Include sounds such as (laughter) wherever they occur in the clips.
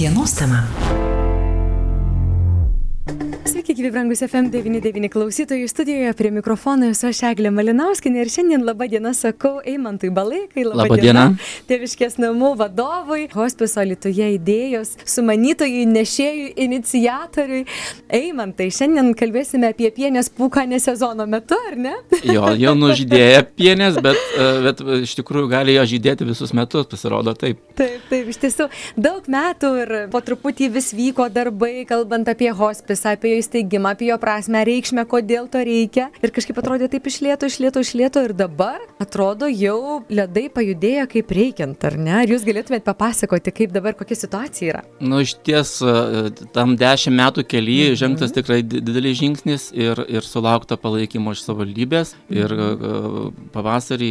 Dienos tema. Sveiki, gyvi brangus FM99 klausytojai. Studijoje prie mikrofono esu aš Eglė Malinauskinė ir šiandien labą dieną sakau Eimantui Balaikai, labą, Labą dieną. dieną. Tėviškės namų vadovui, hospiso Lietuvoje idėjos, sumanytojui, nešėjui, iniciatoriui. Eimantai, šiandien kalbėsime apie pienės pūkanę sezono metu, ar ne? Jo, jau (laughs) nužydėję pienės, bet, e, bet iš tikrųjų gali jo žydėti visus metus, pasirodo taip. Taip, taip, iš tiesų daug metų ir po truputį vis vyko darbai, kalbant apie hospisą, apie jo įsteigimą, apie jo prasme, reikšmę, kodėl to reikia. Ir kažkaip atrodė taip išlėto, išlėto, išlėto ir dabar atrodo jau ledai pajudėjo kaip reikiant, ar ne? Ar jūs galėtumėte papasakoti, kaip dabar kokia situacija yra? Nu, iš ties, e, tam dešimt metų kelyje žengtas tikrai di- didelis žingsnis ir, ir sulaukta palaikymo iš savivaldybės. Ir e, pavasarį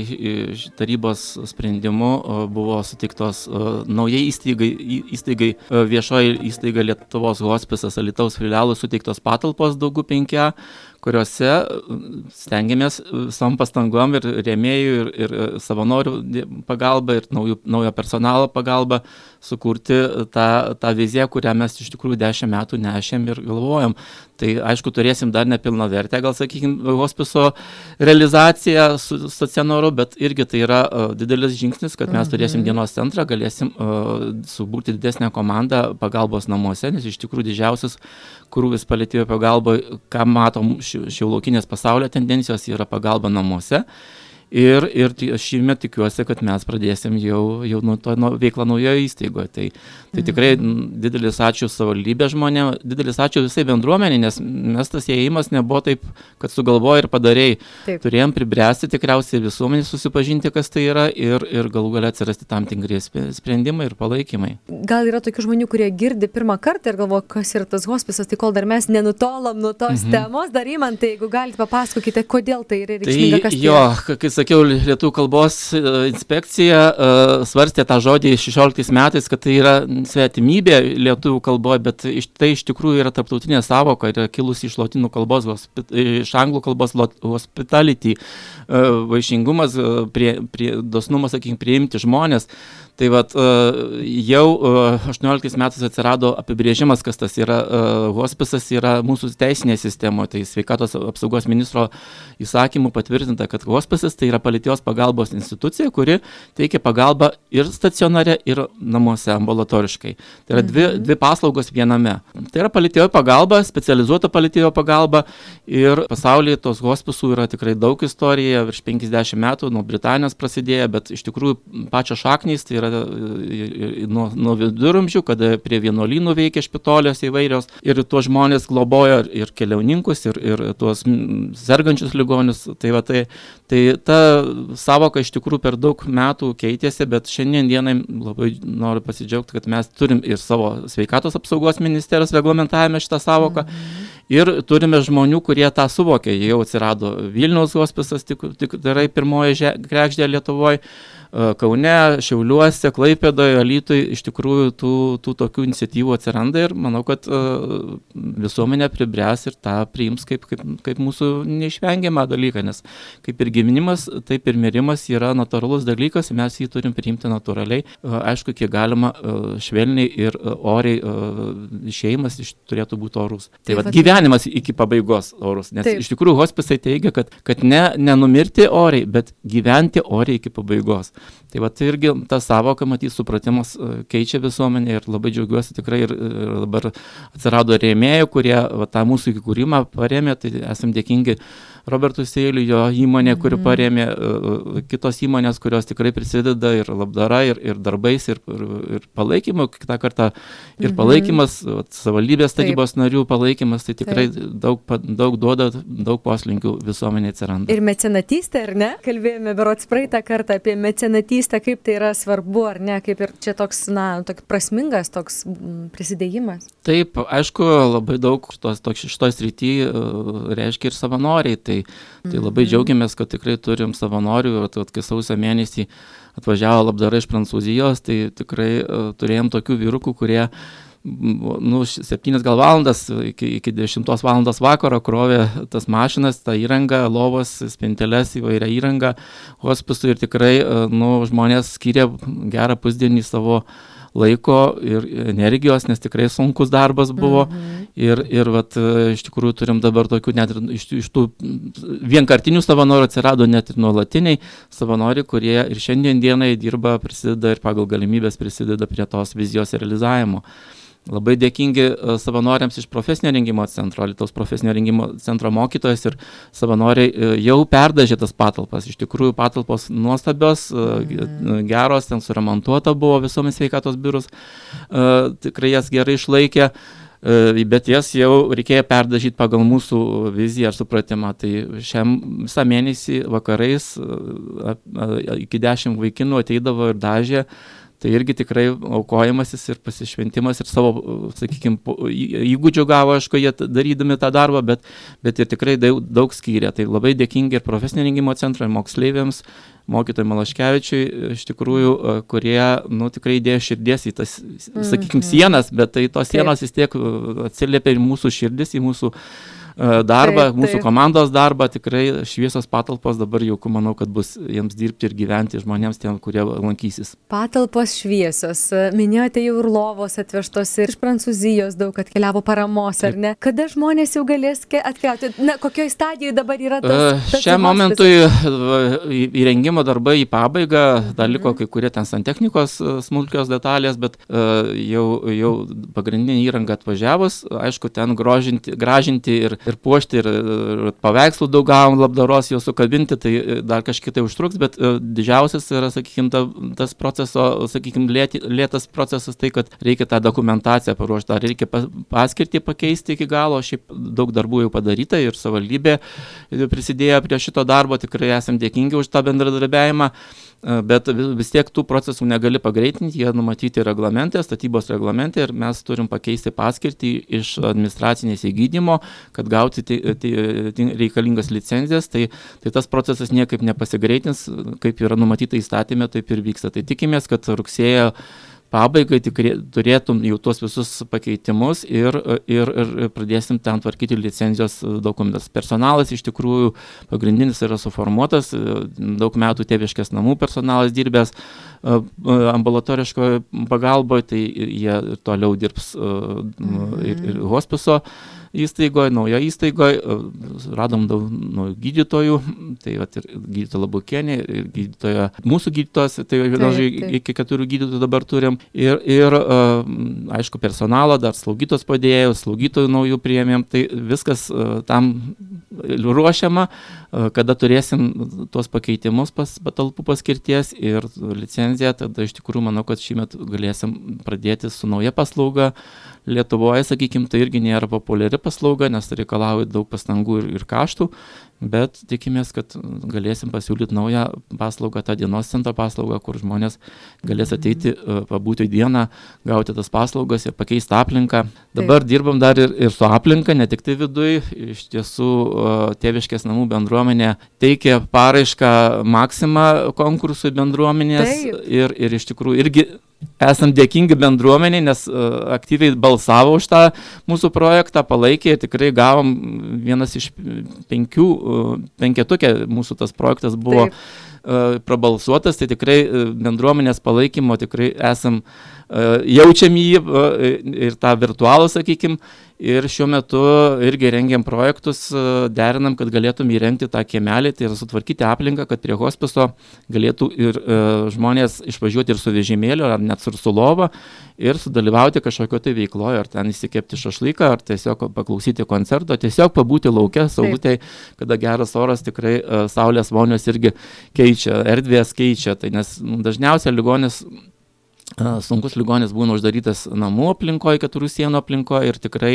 iš tarybos sprendimu e, buvo sutiktos e, naujai įstaigai, įstaigai e, viešoji įstaiga Lietuvos hospisas Alitaus filialų suteiktos patalpos daugų penkia kuriuose e, stengiamės visom pastangom ir rėmėjų, ir, ir e, savanorių pagalba, ir naujų, naujo personalo pagalba sukurti tą, tą viziją, kurią mes iš tikrųjų dešimt metų nešėm ir galvojom. Tai aišku, turėsim dar nepilną vertę, gal sakykime, hospiso realizaciją su stacionaru, bet irgi tai yra uh, didelis žingsnis, kad mes turėsim dienos centrą, galėsim uh, suburti didesnę komandą pagalbos namuose, nes iš tikrųjų didžiausias krūvis paliatyvio pagalba, ką matom šiuolaukinės pasaulio tendencijos, yra pagalba namuose. Ir, ir aš šįmet tikiuosi, kad mes pradėsim jau, jau nuo to nuo veiklą naujoje įstaigoje. Tai, tai tikrai m, didelis ačiū savivaldybė žmonėm, didelis ačiū visai bendruomeniai, nes mes tas įėjimas nebuvo taip, kad sugalvoji ir padarėjai. Taip. Turėjom pribręsti tikriausiai visuomenį susipažinti, kas tai yra ir, ir galų galia atsirasti tam tikri sprendimai ir palaikymai. Gal yra tokių žmonių, kurie girdi pirmą kartą ir galvoja, kas yra tas hospisas, tai kol dar mes nenutolom nuo tos mhm. temos, dar įmantai, jeigu galite papasakokite, kodėl tai yra reikšminga, kas Tai tai jo, yra. kai sakiau, lietuvių kalbos e, inspekcija e, svarstė tą žodį 16 metais, kad tai yra svetimybė lietuvių kalboje, bet iš, tai iš tikrųjų yra tarptautinė savoka, yra kilusi iš lotynų kalbos, iš anglų kalbos hospitality, e, vaišingumas, prie, prie, dosnumas, sakykime, priimti žmonės. Tai vat, e, jau e, 18 metais atsirado apibrėžimas, kas tas yra e, hospisas, yra mūsų teisinėje sistemoje. Tai sveikatos apsaugos ministro įsakymų patvirtinta, kad hospisas tai yra paliatyvios pagalbos institucija, kuri teikia pagalbą ir stacionare, ir namuose ambulatoriškai. Tai yra dvi, dvi paslaugos viename. Tai yra paliatyvioji pagalba, specializuota paliatyvioji pagalba ir pasaulyje tos hospisų yra tikrai daug istorija, virš 50 metų nuo Britanijos prasidėjo, bet iš tikrųjų pačios šaknys tai yra e, nuo, nuo viduramžių, kada prie vienuolynų veikia špitolės įvairios ir tuos žmonės globoja ir- keliauninkus, ir, ir tuos sergančius ligonius. Tai, va, tai, tai ta savoka iš tikrųjų per daug metų keitėsi, bet šiandien dienai labai noriu pasidžiaugti, kad mes turim ir savo sveikatos apsaugos ministerijos reglamentavime šitą savoką. Ir turime žmonių, kurie tą suvokia. Jau atsirado Vilniaus hospisas, tik, tik tai pirmoji kregždė Lietuvoje. Kaune, Šiauliuose, Klaipėdoje, Alytui iš tikrųjų tų, tų tokių iniciatyvų atsiranda ir manau, kad uh, visuomenė pribręs ir tą priims kaip, kaip, kaip mūsų neišvengiamą dalyką, nes kaip ir giminimas, taip ir mirimas yra natūralus dalykas, mes jį turim priimti natūraliai, uh, aišku, kiek galima uh, švelniai ir uh, oriai išėjimas iš, turėtų būti orus. Tai Taip vat- gyvenimas iki pabaigos orus, nes Taip. iš tikrųjų hospisai teigia, kad, kad ne, nenumirti oriai, bet gyventi oriai iki pabaigos. Tai va tai irgi ta savoka, matys, supratimas e, keičia visuomenę ir labai džiaugiuosi tikrai ir, ir dabar atsirado rėmėjų, kurie va, tą mūsų įkūrimą paremė, tai esam dėkingi Robertui Seiliui, jo įmonė, kuri paremė, e, kitos įmonės, kurios tikrai prisideda ir labdara, ir, ir darbais, ir, ir, ir palaikymu, kitą kartą ir palaikymas, vat, savivaldybės Taip. tarybos narių palaikymas, tai tikrai daug, pa- daug duoda, daug poslinkių visuomenė atsiranda. Ir mecenatystė, ar ne? Kalbėjome berots praeitą kartą apie mecenatystę, kaip tai yra svarbu, ar ne, kaip ir čia toks, na, toks prasmingas toks prisidėjimas. Taip, aišku, labai daug šitos, šitoj srityje reiškia ir savanoriai, tai, tai labai džiaugiamės, kad tikrai turim savanorių, ir kai sausio mėnesį atvažiavo labdara iš Prancūzijos, tai tikrai uh, turėjom tokių vyrukų, kurie nu, š- septynias gal valandas iki, iki 10 valandos vakaro krovė tas mašinas, tą įrangą, lovos, spinteles, įvairią įrangą hospisų ir tikrai, e, nu, žmonės skiria gerą pusdienį savo laiko ir energijos, nes tikrai sunkus darbas buvo. Mhm. Ir, ir vat, iš tikrųjų turim dabar tokių net ir iš, iš tų vienkartinių savanorių atsirado net ir nuolatiniai savanoriai, kurie ir šiandien dienai dirba, prisideda ir pagal galimybės prisideda prie tos vizijos realizavimo. Labai dėkingi e, savanoriams iš profesinio rengimo centro, Lietuvos profesinio rengimo centro mokytojas ir savanoriai e, jau perdažė tas patalpas. Iš tikrųjų, patalpos nuostabios, mm. geros, ten suremontuota buvo visuomis sveikatos biurus, tikrai jas gerai išlaikė bet jas jau reikėjo perdažyti pagal mūsų viziją ar supratimą. Tai šiam visą mėnesį vakarais iki dešimt vaikinų ateidavo ir dažė tai irgi tikrai aukojimasis ir pasišventimas ir savo, sakykime, įgūdžių gavo, aišku, jie darydami tą darbą, bet, bet ir tikrai daug, daug skyrė. Tai labai dėkingi ir profesinio rengimo centro, ir moksleiviams, mokytojai Malaškevičiui, iš tikrųjų, kurie, nu, tikrai įdėjo širdies į tas, sakykime, mhm. sienas, bet tai tos sienos vis tiek atsiliepia į mūsų širdis, į mūsų uh, darbą, taip, mūsų taip. komandos darbą, tikrai šviesos patalpos dabar jau manau, kad bus jiems dirbti ir gyventi žmonėms tiem, kurie lankysis. Patalpos šviesos, minėjote jau ir lovos atvežtos ir iš Prancūzijos daug atkeliavo paramos, ar ne? Kada žmonės jau galės atkeliauti? Na, kokioje stadijoje dabar yra tas? E, tas Šiam momentui įrengimo darbai į pabaigą, dar liko kai kurie ten santechnikos e, smulkios detalės, bet jau, jau pagrindinė įranga atvažiavus, aišku, ten grožinti, gražinti ir, ir puošti, ir, ir paveikslų daug gavom labdaros, jau sukabinti, tai e, dar kažkiek tai užtruks, bet e, didžiausias yra, sakykime, ta, tas proceso, sakykime, lėti, lėtas procesas tai, kad reikia tą dokumentaciją paruošti, dar reikia paskirti pakeisti iki galo, šiaip daug darbų jau padaryta ir savivaldybė prisidėjo prie šito darbo, tikrai esam dėkingi už tą bendradarbiavimą. E, bet vis tiek tų procesų negali pagreitinti, jie numatyti reglamente, statybos reglamente ir mes turim pakeisti paskirtį iš administracinės įgydymo, kad gauti reikalingas licenzijas, tai, tai tas procesas niekaip nepasigreitins, kaip yra numatyta įstatymė, taip ir vyksta. Tai tikimės, kad rugsėjo pabaigai tikrai turėtum jau tuos visus pakeitimus ir, ir, ir pradėsim ten tvarkyti licenzijos dokumentus. Personalas iš tikrųjų pagrindinis yra suformuotas, daug metų tėviškės namų personalas dirbęs ambulatoriškoje pagalboje, tai jie toliau dirbs ir, ir hospiso. Mhm įstaigoje, naujo įstaigoje, radom daug naujų gydytojų, tai vat, ir gydytoja Labukienė, ir gydytoja, mūsų gydytojas, tai vienažai iki keturių gydytojų dabar turim, ir, ir aišku, personalą, dar slaugytos padėjėjų, slaugytojų naujų priėmėm, tai viskas tam ruošiama, kada turėsim tuos pakeitimus pas patalpų paskirties ir licenciją, tada iš tikrųjų manau, kad šį metą galėsim pradėti su nauja paslauga. Lietuvoje, sakykime, tai irgi nėra populiari paslauga, nes reikalauja daug pastangų ir, ir kaštų, bet tikimės, kad galėsim pasiūlyti naują paslaugą, tą dienos centro paslaugą, kur žmonės galės ateiti, e, pabūti dieną, gauti tas paslaugas ir pakeisti aplinką. Dabar Taip. dirbam dar ir, ir su aplinka, ne tik tai viduje, iš tiesų e, tėviškės namų bendruomenė teikia paraišką Maksimą konkursui bendruomenės Taip. ir, ir iš tikrųjų irgi esam dėkingi bendruomeniai, nes uh, aktyviai balsavo už tą mūsų projektą, palaikė, tikrai gavom vienas iš penkių, uh, penketukė mūsų tas projektas buvo Taip. uh, prabalsuotas, tai tikrai bendruomenės palaikymo tikrai esam uh, jaučiam jį ir tą virtualų, sakykime, ir šiuo metu irgi rengiam projektus, derinam, kad galėtum įrengti tą kiemelį, tai yra sutvarkyti aplinką, kad prie hospiso galėtų ir žmonės išvažiuoti ir su vežimėliu, ar net su sulova ir sudalyvauti kažkokio tai veikloje, ar ten įsikepti šašlyką, ar tiesiog paklausyti koncerto, tiesiog pabūti laukia, saulutėje, kada geras oras tikrai saulės vonios irgi keičia, erdvės keičia, tai nes dažniausiai ligonis sunkus ligonis būna uždarytas namų aplinkoje, keturių sienų aplinkoje ir tikrai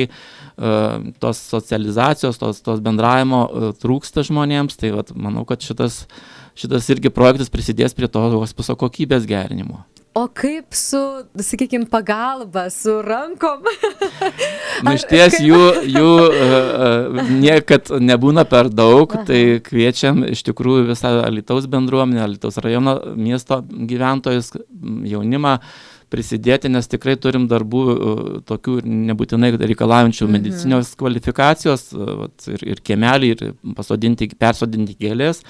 tos socializacijos, tos, tos bendravimo trūksta žmonėms. Tai vat, manau, kad šitas, šitas irgi projektas prisidės prie to hospiso kokybės gerinimo. O kaip su, sakykime, pagalba, su rankom? (laughs) nu, iš ties jų, jų uh, niekad nebūna per daug, Aha. tai kviečiam iš tikrųjų visą Alitaus bendruomenę, Alitaus rajono miesto gyventojus, jaunimą prisidėti, nes tikrai turim darbų tokių nebūtinai reikalaujančių mhm. medicinios kvalifikacijos vat, ir, ir kiemelį, ir pasodinti, persodinti gėlės.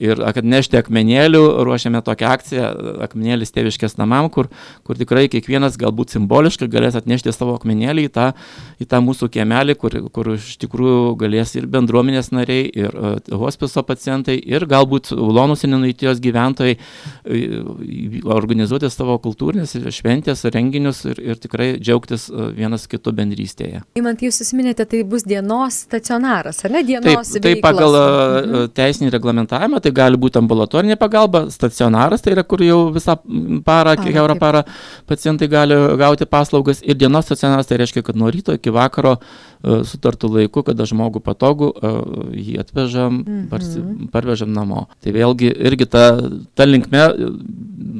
Ir atnešti akmenėlių, ruošiame tokią akciją, akmenėlis tėviškės namam, kur, kur tikrai kiekvienas galbūt simboliškai galės atnešti savo akmenėlį į tą, į tą mūsų kiemelį, kur, kur iš tikrųjų galės ir bendruomenės nariai, ir uh, hospiso pacientai, ir galbūt Ulonų senenaitijos gyventojai organizuoti savo kultūrinės šventės, renginius ir, ir tikrai džiaugtis uh, vienas kitų bendrystėje. Įmant, jūs susiminėte, tai bus dienos stacionaras, ar ne dienos? Taip, taip pagal mhm. teisinį reglamentavimą, tai gali būti ambulatorinė pagalba, stacionaras, tai yra kur jau visą parą, kiekvieną parą pacientai gali gauti paslaugas ir dienos stacionaras, tai reiškia, kad nuo ryto iki vakaro sutartų laiku, kada žmogų patogu, jį atvežam, -hmm. parvežam namo. Tai vėlgi irgi ta, ta linkme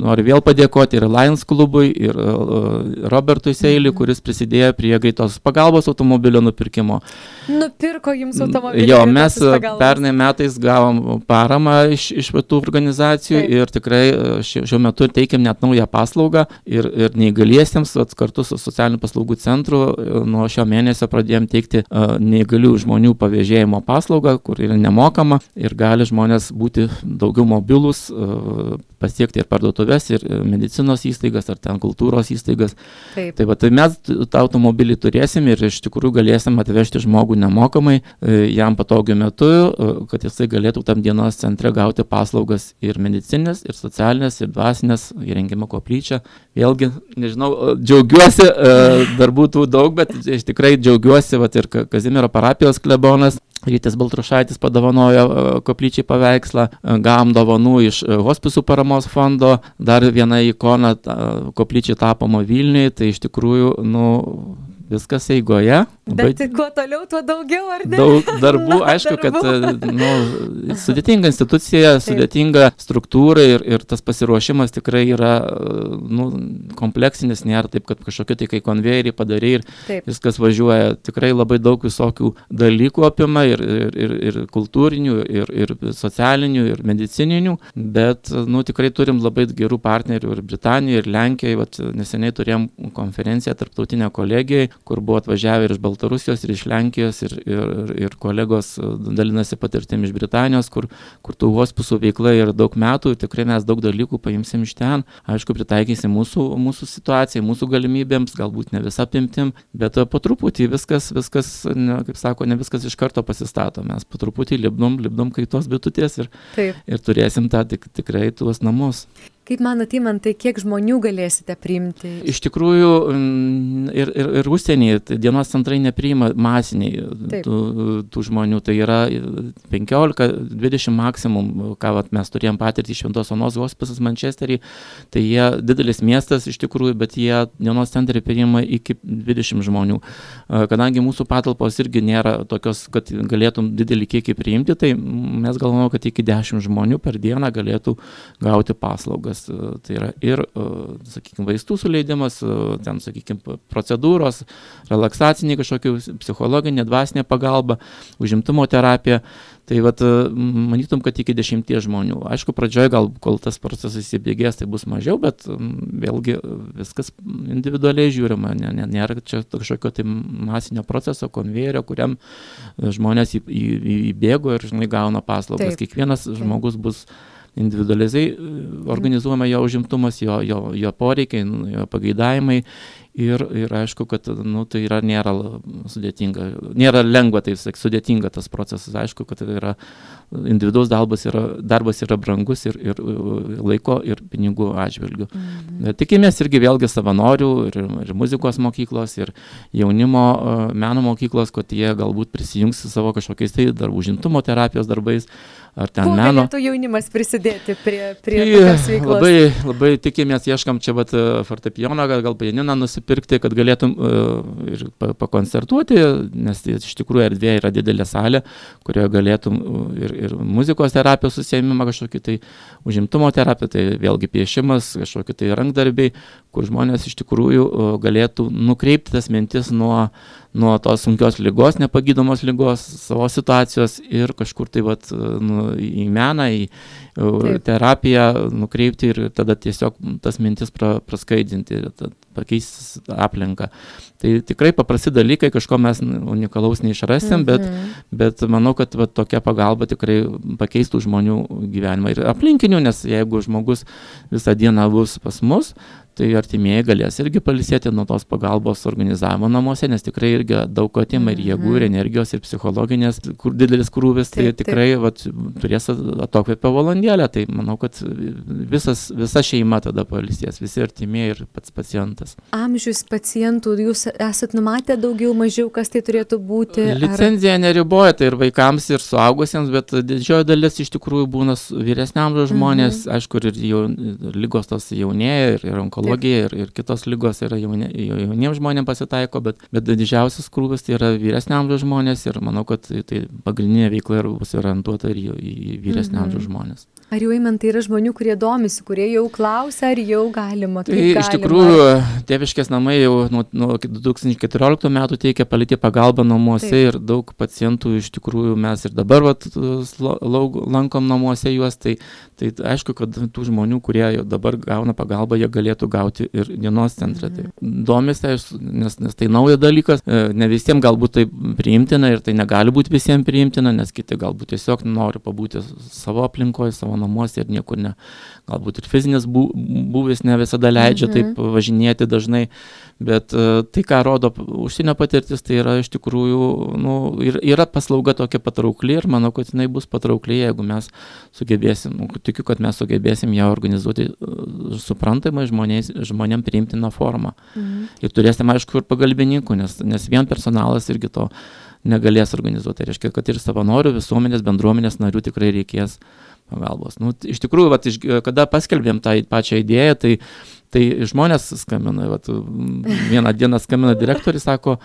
noriu vėl padėkoti ir Lions klubui, ir uh, Robertui Seiliui, mm -hmm. kuris prisidėjo prie greitos pagalbos automobilio nupirkimo. Nupirko jums automobilį. Jo, mes pernai metais gavom paramą iš, iš šitų organizacijų Taip. ir tikrai šiuo metu teikiam net naują paslaugą ir, ir neįgaliesiems, kartu su socialiniu paslaugų centru nuo šio mėnesio pradėjom teikti neįgalių žmonių pavėžėjimo paslaugą, kur yra nemokama ir gali žmonės būti daugiau mobilus, pasiekti ir parduotuvės, ir medicinos įstaigas, ar ten kultūros įstaigas. Taip. Tai, va, tai mes tą automobilį turėsim ir iš tikrųjų galėsim atvežti žmogų nemokamai e, jam patogiu metu, e, kad jisai galėtų tam dienos centre gauti paslaugas ir medicinės, ir socialinės, ir dvasinės, įrengimo koplyčią. Vėlgi, nežinau, džiaugiuosi, e, darbų tų daug, bet tikrai džiaugiuosi, va, ir Kazimiero parapijos klebonas Rytis Baltrušaitis padovanojo e, koplyčiai paveikslą, e, gavom dovanų iš e, hospisų paramos fondo, dar viena ikona koplyčiai tapoma Vilniui, tai iš tikrųjų, nu, viskas eigoje. Bet Bet kuo toliau, tuo daugiau, ar ne? Daug darbų, (laughs) aišku, darbų. kad nu, sudėtinga institucija, Taip. sudėtinga struktūra ir, ir tas pasiruošimas tikrai yra nu, kompleksinis, nėra taip, kad kažkokie tai kai konvejerį padarai ir Taip. viskas važiuoja. Tikrai labai daug visokių dalykų apima ir, ir, ir, ir kultūrinių, ir, ir socialinių, ir medicininių, bet nu, tikrai turim labai gerų partnerių ir Britanijoje, ir Lenkijoje. Vat, neseniai turėjom konferenciją tarptautinę kolegijoje, kur buvo atvažiavę ir iš Baltarusijos, ir iš Lenkijos, ir, ir, ir kolegos e, dalinasi patirtim iš Britanijos, kur, kur tų hospisų veikla yra daug metų ir tikrai mes daug dalykų paimsim iš ten. Aišku, pritaikysim mūsų, mūsų situacijai, mūsų galimybėms, galbūt ne visą apimtim, bet e, po truputį viskas, viskas ne, kaip sako, ne viskas iš karto pasistato. Mes po truputį libdom, libdom kaitos bitutės ir, Taip. ir turėsim tą tik, tikrai tuos namus. Kaip manot, įmantai, kiek žmonių galėsite priimti? Iš tikrųjų, mm, ir, ir, ir užsienyje tai dienos centrai nepriima masiniai tų, tų žmonių. Tai yra 15-20 maksimum, ką vat, mes turėjom patirtį Šventos Onos hospisas Manchesterį. Tai jie didelis miestas iš tikrųjų, bet jie dienos centrai priima iki 20 žmonių. Kadangi mūsų patalpos irgi nėra tokios, kad galėtum didelį kiekį priimti, tai mes galvojame, kad iki 10 žmonių per dieną galėtų gauti paslaugas dalykas, e, tai yra ir, e, sakykime, vaistų suleidimas, e, ten, sakykime, procedūros, relaksaciniai kažkokių psichologinė, dvasinė pagalba, užimtumo terapija. Tai vat, manytum, kad iki dešimties žmonių. Aišku, pradžioje gal, kol tas procesas įsibėgės, tai bus mažiau, bet vėlgi viskas individualiai žiūrima. Nėra čia kažkokio tai masinio proceso, konvejerio, kuriam žmonės įbėgo ir, žinai, gauna paslaugas. Taip. Kiekvienas žmogus bus individualiai e, organizuojama jo užimtumas, jo, jo, jo poreikiai, nu, jo pageidavimai. Ir, ir aišku, kad nu, tai yra, nėra sudėtinga, nėra lengva, tai sak, sudėtinga tas procesas, aišku, kad tai yra individualus darbas yra, darbas yra brangus ir, ir laiko, ir pinigų atžvilgių. Mhm. Tikimės irgi vėlgi savanorių, ir, ir muzikos mokyklos, ir jaunimo meno mokyklos, kad jie galbūt prisijungs savo kažkokiais tai darbų žimtumo terapijos darbais, ar ten Kuo meno. Galėtų jaunimas prisidėti prie, prie tai? Labai, labai tikimės, ieškam čia vat, fortepijoną, gal, gal pianiną nusipirkti, kad galėtum uh, ir pakoncertuoti, nes tai iš tikrųjų erdvė yra didelė salė, kurioje galėtum uh, ir, ir muzikos terapijos susėmimą kažkokį tai užimtumo terapiją, tai vėlgi piešimas, kažkokie tai rankdarbiai, kur žmonės iš tikrųjų galėtų nukreipti tas mintis nuo, nuo tos sunkios lygos, nepagydomos lygos, savo situacijos ir kažkur tai vat, nu, į meną, į Taip. terapiją nukreipti ir tada tiesiog tas mintis pra, praskaidinti, pakeisti aplinką. Tai tikrai paprasti dalykai, kažko mes unikalaus neišrasim, bet, mm -hmm. bet manau, kad va, tokia pagalba tikrai pakeistų žmonių gyvenimą ir aplinkinių, nes jeigu žmogus visą dieną bus pas mus, tai artimieji galės irgi palisėti nuo tos pagalbos organizavimo namuose, nes tikrai irgi daug atima ir jėgų, ir mhm. energijos, ir psichologinės, kur didelis krūvis, tai taip, tikrai taip. Vat, turės atokvėpę valandėlę, tai manau, kad visas, visa šeima tada palisės, visi artimieji ir pats pacientas. Amžius pacientų, jūs esat numatę daugiau, mažiau, kas tai turėtų būti? Licenzija ar... neriboja, tai ir vaikams, ir suaugusiems, bet didžioji dalis iš tikrųjų būna vyresniam žmonės, mhm. aišku, ir jau, lygos tos jaunėja, ir, ir onkologija onkologija ir, ir kitos lygos yra jauni, jauniems žmonėms pasitaiko, bet, bet didžiausias krūvis tai yra vyresnio amžiaus žmonės ir manau, kad tai, pagrindinė veikla bus orientuota ir į, į vyresnio amžiaus mhm. žmonės. Ar jau įmantai yra žmonių, kurie domisi, kurie jau klausia, ar jau galima? Tai galima? iš tikrųjų, tėviškės namai jau nuo, nuo 2014 metų teikia palytį pagalbą namuose Taip. ir daug pacientų iš tikrųjų mes ir dabar vat, lankom namuose juos, tai, tai aišku, kad tų žmonių, kurie dabar gauna pagalbą, jie galėtų gauti ir dienos centre. Tai mhm. Tai domisi, nes, nes tai naujas dalykas, e, ne visiems galbūt tai priimtina ir tai negali būti visiems priimtina, nes kiti galbūt tiesiog nori pabūti savo aplinkoje, savo namuose ir niekur ne. Galbūt ir fizinis būvis ne visada leidžia mhm. taip važinėti dažnai, bet uh, tai, ką rodo užsienio patirtis, tai yra iš tikrųjų, nu, yra paslauga tokia patraukli ir manau, kad jinai bus patraukli, jeigu mes sugebėsim, nu, tikiu, kad mes sugebėsim ją organizuoti uh, suprantamai žmonės, žmonėm priimtiną formą. Mhm. Ir turėsim, aišku, ir pagalbininkų, nes, nes vien personalas irgi to negalės organizuoti. Tai reiškia, kad ir savanorių, visuomenės, bendruomenės narių tikrai reikės pagalbos. Nu, iš tikrųjų, vat, iš, kada paskelbėm tą pačią idėją, tai, tai žmonės skambino, vat, vieną dieną skambino direktorius, sako,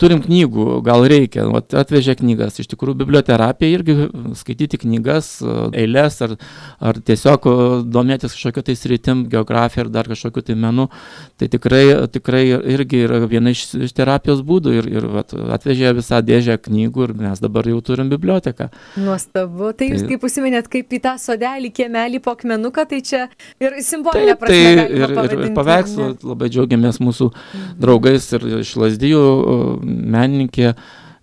turim knygų, gal reikia, vat, atvežė knygas, iš tikrųjų biblioterapija irgi skaityti knygas, eilės ar, ar tiesiog domėtis kažkokiu tai sritim, geografija ar dar kažkokiu tai menu, tai tikrai, tikrai irgi yra viena iš, iš terapijos būdų ir, ir vat, atvežė visą dėžę knygų ir mes dabar jau turim biblioteką. Nuostabu, tai jūs tai, kaip užsiminėt, kaip į tą sodelį, kiemelį, pokmenuką, tai čia ir simbolinė prasme. Tai ir, ir, ir paveikslų labai džiaugiamės mūsų mhm. draugais ir iš Lasdijų menininkė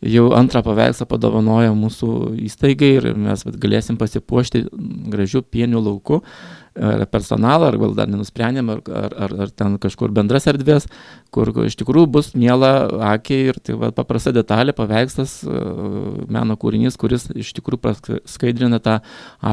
jau antrą paveikslą padovanojo mūsų įstaigai ir mes galėsim pasipuošti gražių pienių laukų ar personalą, ar gal dar nenusprendėm, ar, ar, ar, ten kažkur bendras erdvės, kur iš tikrųjų bus miela akiai ir tai va, paprasta detalė, paveikslas, meno kūrinys, kuris iš tikrųjų skaidrina tą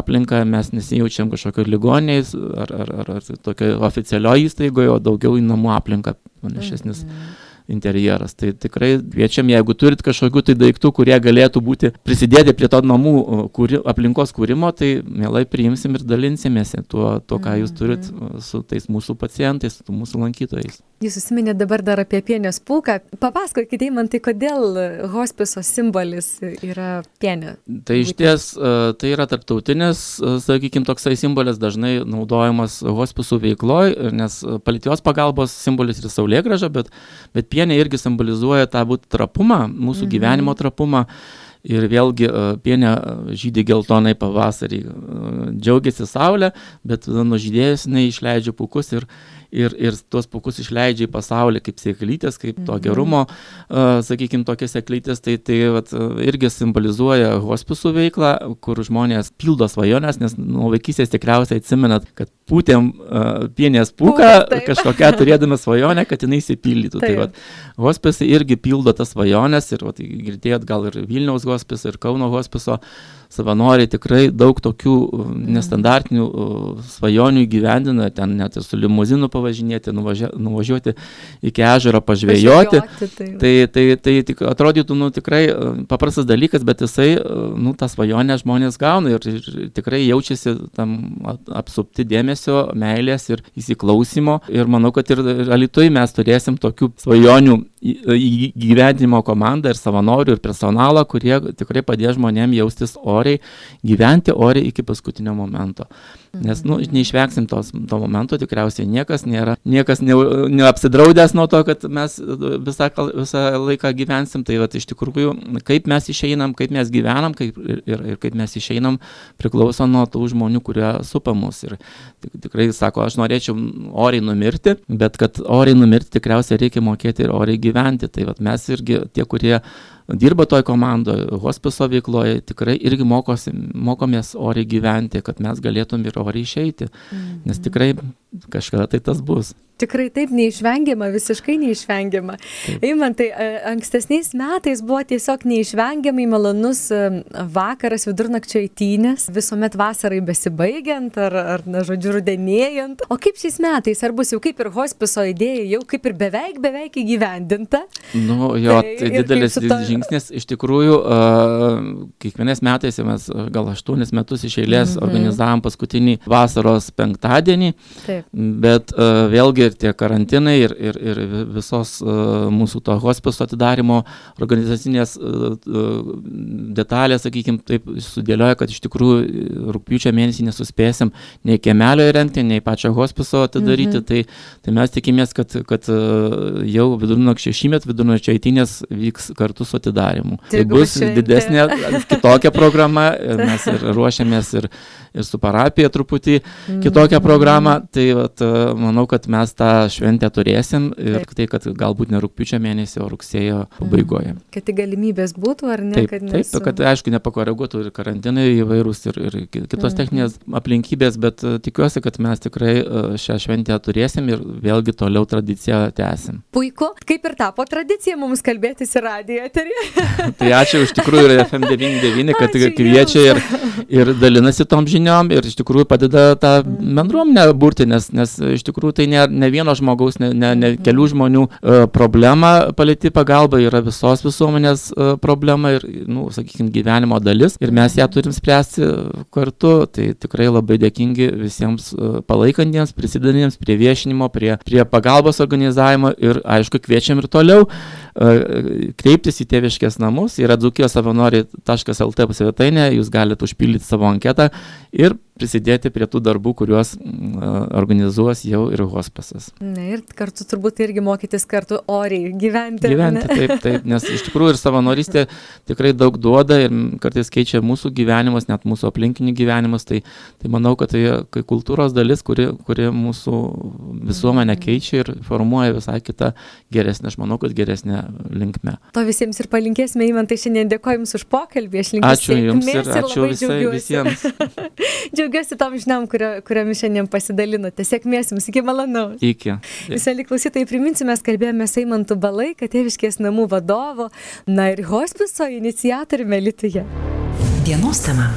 aplinką, mes nesijaučiam kažkokio ligoniais ar, ar, ar, ar tokio oficialioje įstaigoje, o daugiau į namų aplinką panašesnis. -hmm interjeras. Tai tikrai kviečiam, jeigu turit kažkokių tai daiktų, kurie galėtų būti prisidėti prie to namų kūri, aplinkos kūrimo, tai mielai priimsim ir dalinsimės tuo, tuo ką jūs turit mhm. su tais mūsų pacientais, su mūsų lankytojais. Jūs užsiminėte dabar dar apie pienės pūką. Papasakokite, man tai kodėl hospiso simbolis yra pienė? Tai iš ties, tai yra tarptautinis, sakykime, toksai simbolis dažnai naudojamas hospisų veikloje, nes palityvos pagalbos simbolis yra saulėgraža, bet, bet pienė irgi simbolizuoja tą būt trapumą, mūsų mhm. gyvenimo trapumą. Ir vėlgi pienė žydė geltonai pavasarį, džiaugiasi saulė, bet nužydėjus jinai išleidžia pukus ir, ir, ir tuos pukus išleidžia į pasaulį kaip sėklytės, kaip to mhm. gerumo, uh, sakykime, tokias sėklytės, tai tai vat, irgi simbolizuoja hospisų veiklą, kur žmonės pildo svajonės, nes nuo vaikystės tikriausiai atsimenat, kad pūtėm uh, pienės pūką, kažkokią turėdami svajonę, kad jinai įsipildytų. Tai vat, hospisai irgi pildo tas svajonės ir vat, girdėjot gal ir Vilniaus hospiso, ir Kauno hospiso. Uh, savanoriai tikrai daug tokių uh, nestandartinių uh, svajonių įgyvendina, ten net ir su limuzinu pavažinėti, nuvažia, nuvažiuoti iki ežero pažvėjoti. Tai, tai, tai, tai tik, atrodytų nu, tikrai uh, paprastas dalykas, bet jisai, nu, tą svajonę žmonės gauna ir, ir tikrai jaučiasi tam apsupti dėmesio, meilės ir įsiklausimo. Ir manau, kad ir alitui mes turėsim tokių svajonių įgyvendinimo komandą ir savanorių ir personalą, kurie tikrai padės žmonėms jaustis oriai, gyventi oriai iki paskutinio momento. Nes, nu, neišvengsim tos, to momento, tikriausiai niekas nėra, niekas ne, neapsidraudęs nuo to, kad mes visą, visą laiką gyvensim. Tai vat, iš tikrųjų, kaip mes išeinam, kaip mes gyvenam kaip, ir, ir, ir kaip mes išeinam, priklauso nuo tų žmonių, kurie supa mus. Ir tikrai sako, aš norėčiau oriai numirti, bet kad oriai numirti tikriausiai reikia mokėti ir oriai gyventi. Tai vat, mes irgi tie, kurie dirba toj komandoj, hospiso veikloje, tikrai irgi mokosi, mokomės oriai gyventi, kad mes galėtum ir oriai išeiti. Nes mhm. tikrai kažkada tai tas bus. Tikrai taip neišvengiama, visiškai neišvengiama. Eimantai, ankstesniais metais buvo tiesiog neišvengiamai malonus vakaras vidurnakčio įtynės, visuomet vasarai besibaigiant ar, ar na, žodžiu, rudenėjant. O kaip šiais metais, ar bus jau kaip ir hospiso idėja, jau kaip ir beveik, beveik įgyvendinta? Nu, jo, tai, tai didelis to... žingsnis. Iš tikrųjų, uh, kiekvienais metais mes gal aštuonis metus iš eilės mm -hmm. organizavom paskutinį vasaros penktadienį. Taip. Bet uh, vėlgi ir tie karantinai, ir, ir, ir visos uh, mūsų to hospiso atidarimo organizacinės uh, uh, detalės, sakykime, taip sudėlioja, kad iš tikrųjų rūpiučio mėnesį nesuspėsim nei kemelio įrengti, nei pačio hospiso atidaryti. Mhm. Tai, tai mes tikimės, kad, kad jau vidurnakčio šįmet, vidurnakčio eitinės vyks kartu su atidarimu. Tai bus didesnė, kitokia programa, mes ir (laughs) ruošiamės ir, ir su parapija truputį kitokią mhm. programą. Tai vat, manau, kad mes tą šventę turėsim ir Taip. tai, kad galbūt ne rūpiučio mėnesį, o rugsėjo pabaigoje. Mm. Kad tik galimybės būtų, ar ne? Taip, kad, nesu... taip, kad aišku, nepakoreguotų ir karantinai įvairūs ir, ir kitos mm. techninės aplinkybės, bet uh, tikiuosi, kad mes tikrai uh, šią šventę turėsim ir vėlgi toliau tradiciją tęsim. Puiku, kaip ir tapo tradicija mums kalbėtis į radijo eterį. (laughs) tai ačiū iš tikrųjų ir FM99, kad ačiū kviečia ir, (laughs) ir dalinasi tom žiniom ir iš tikrųjų padeda tą mm. bendruomenę burti, nes, nes iš tikrųjų tai ne, ne vieno žmogaus, ne, ne, ne kelių žmonių uh, problema palėti pagalba, yra visos visuomenės uh, problema ir, nu, sakykime, gyvenimo dalis ir mes ją turim spręsti kartu. Tai tikrai labai dėkingi visiems uh, palaikantiems, prisidedantiems prie viešinimo, prie, prie pagalbos organizavimo ir, aišku, kviečiam ir toliau kreiptis į tėviškės namus, yra dzukijos savanoriai.lt svetainė, jūs galite užpildyti savo anketą ir prisidėti prie tų darbų, kuriuos organizuos jau ir hospasas. Na ir kartu turbūt irgi mokytis kartu oriai gyventi. Gyventi, ne? taip, taip, nes iš (laughs) tikrųjų ir savanorystė tikrai daug duoda ir kartais keičia mūsų gyvenimus, net mūsų aplinkinių gyvenimus, tai, tai manau, kad tai kultūros dalis, kuri, kuri mūsų visuomenę mhm. keičia ir formuoja visai kitą geresnę, aš manau, kad geresnę linkmę. To visiems ir palinkėsime, Įmantai, šiandien dėkoju Jums už pokalbį, aš linkiu Ačiū Jums ir ačiū visai, visiems. (laughs) džiaugiuosi tom žiniom, kurio, kuriomis šiandien pasidalinote. Sėkmės jums, iki malonaus. Iki. Visą liklausytai priminsim, mes kalbėjome Seimantų Balai, Katėviškės namų vadovo, na ir hospiso iniciatoriumi Lietuvoje. Dienos tema.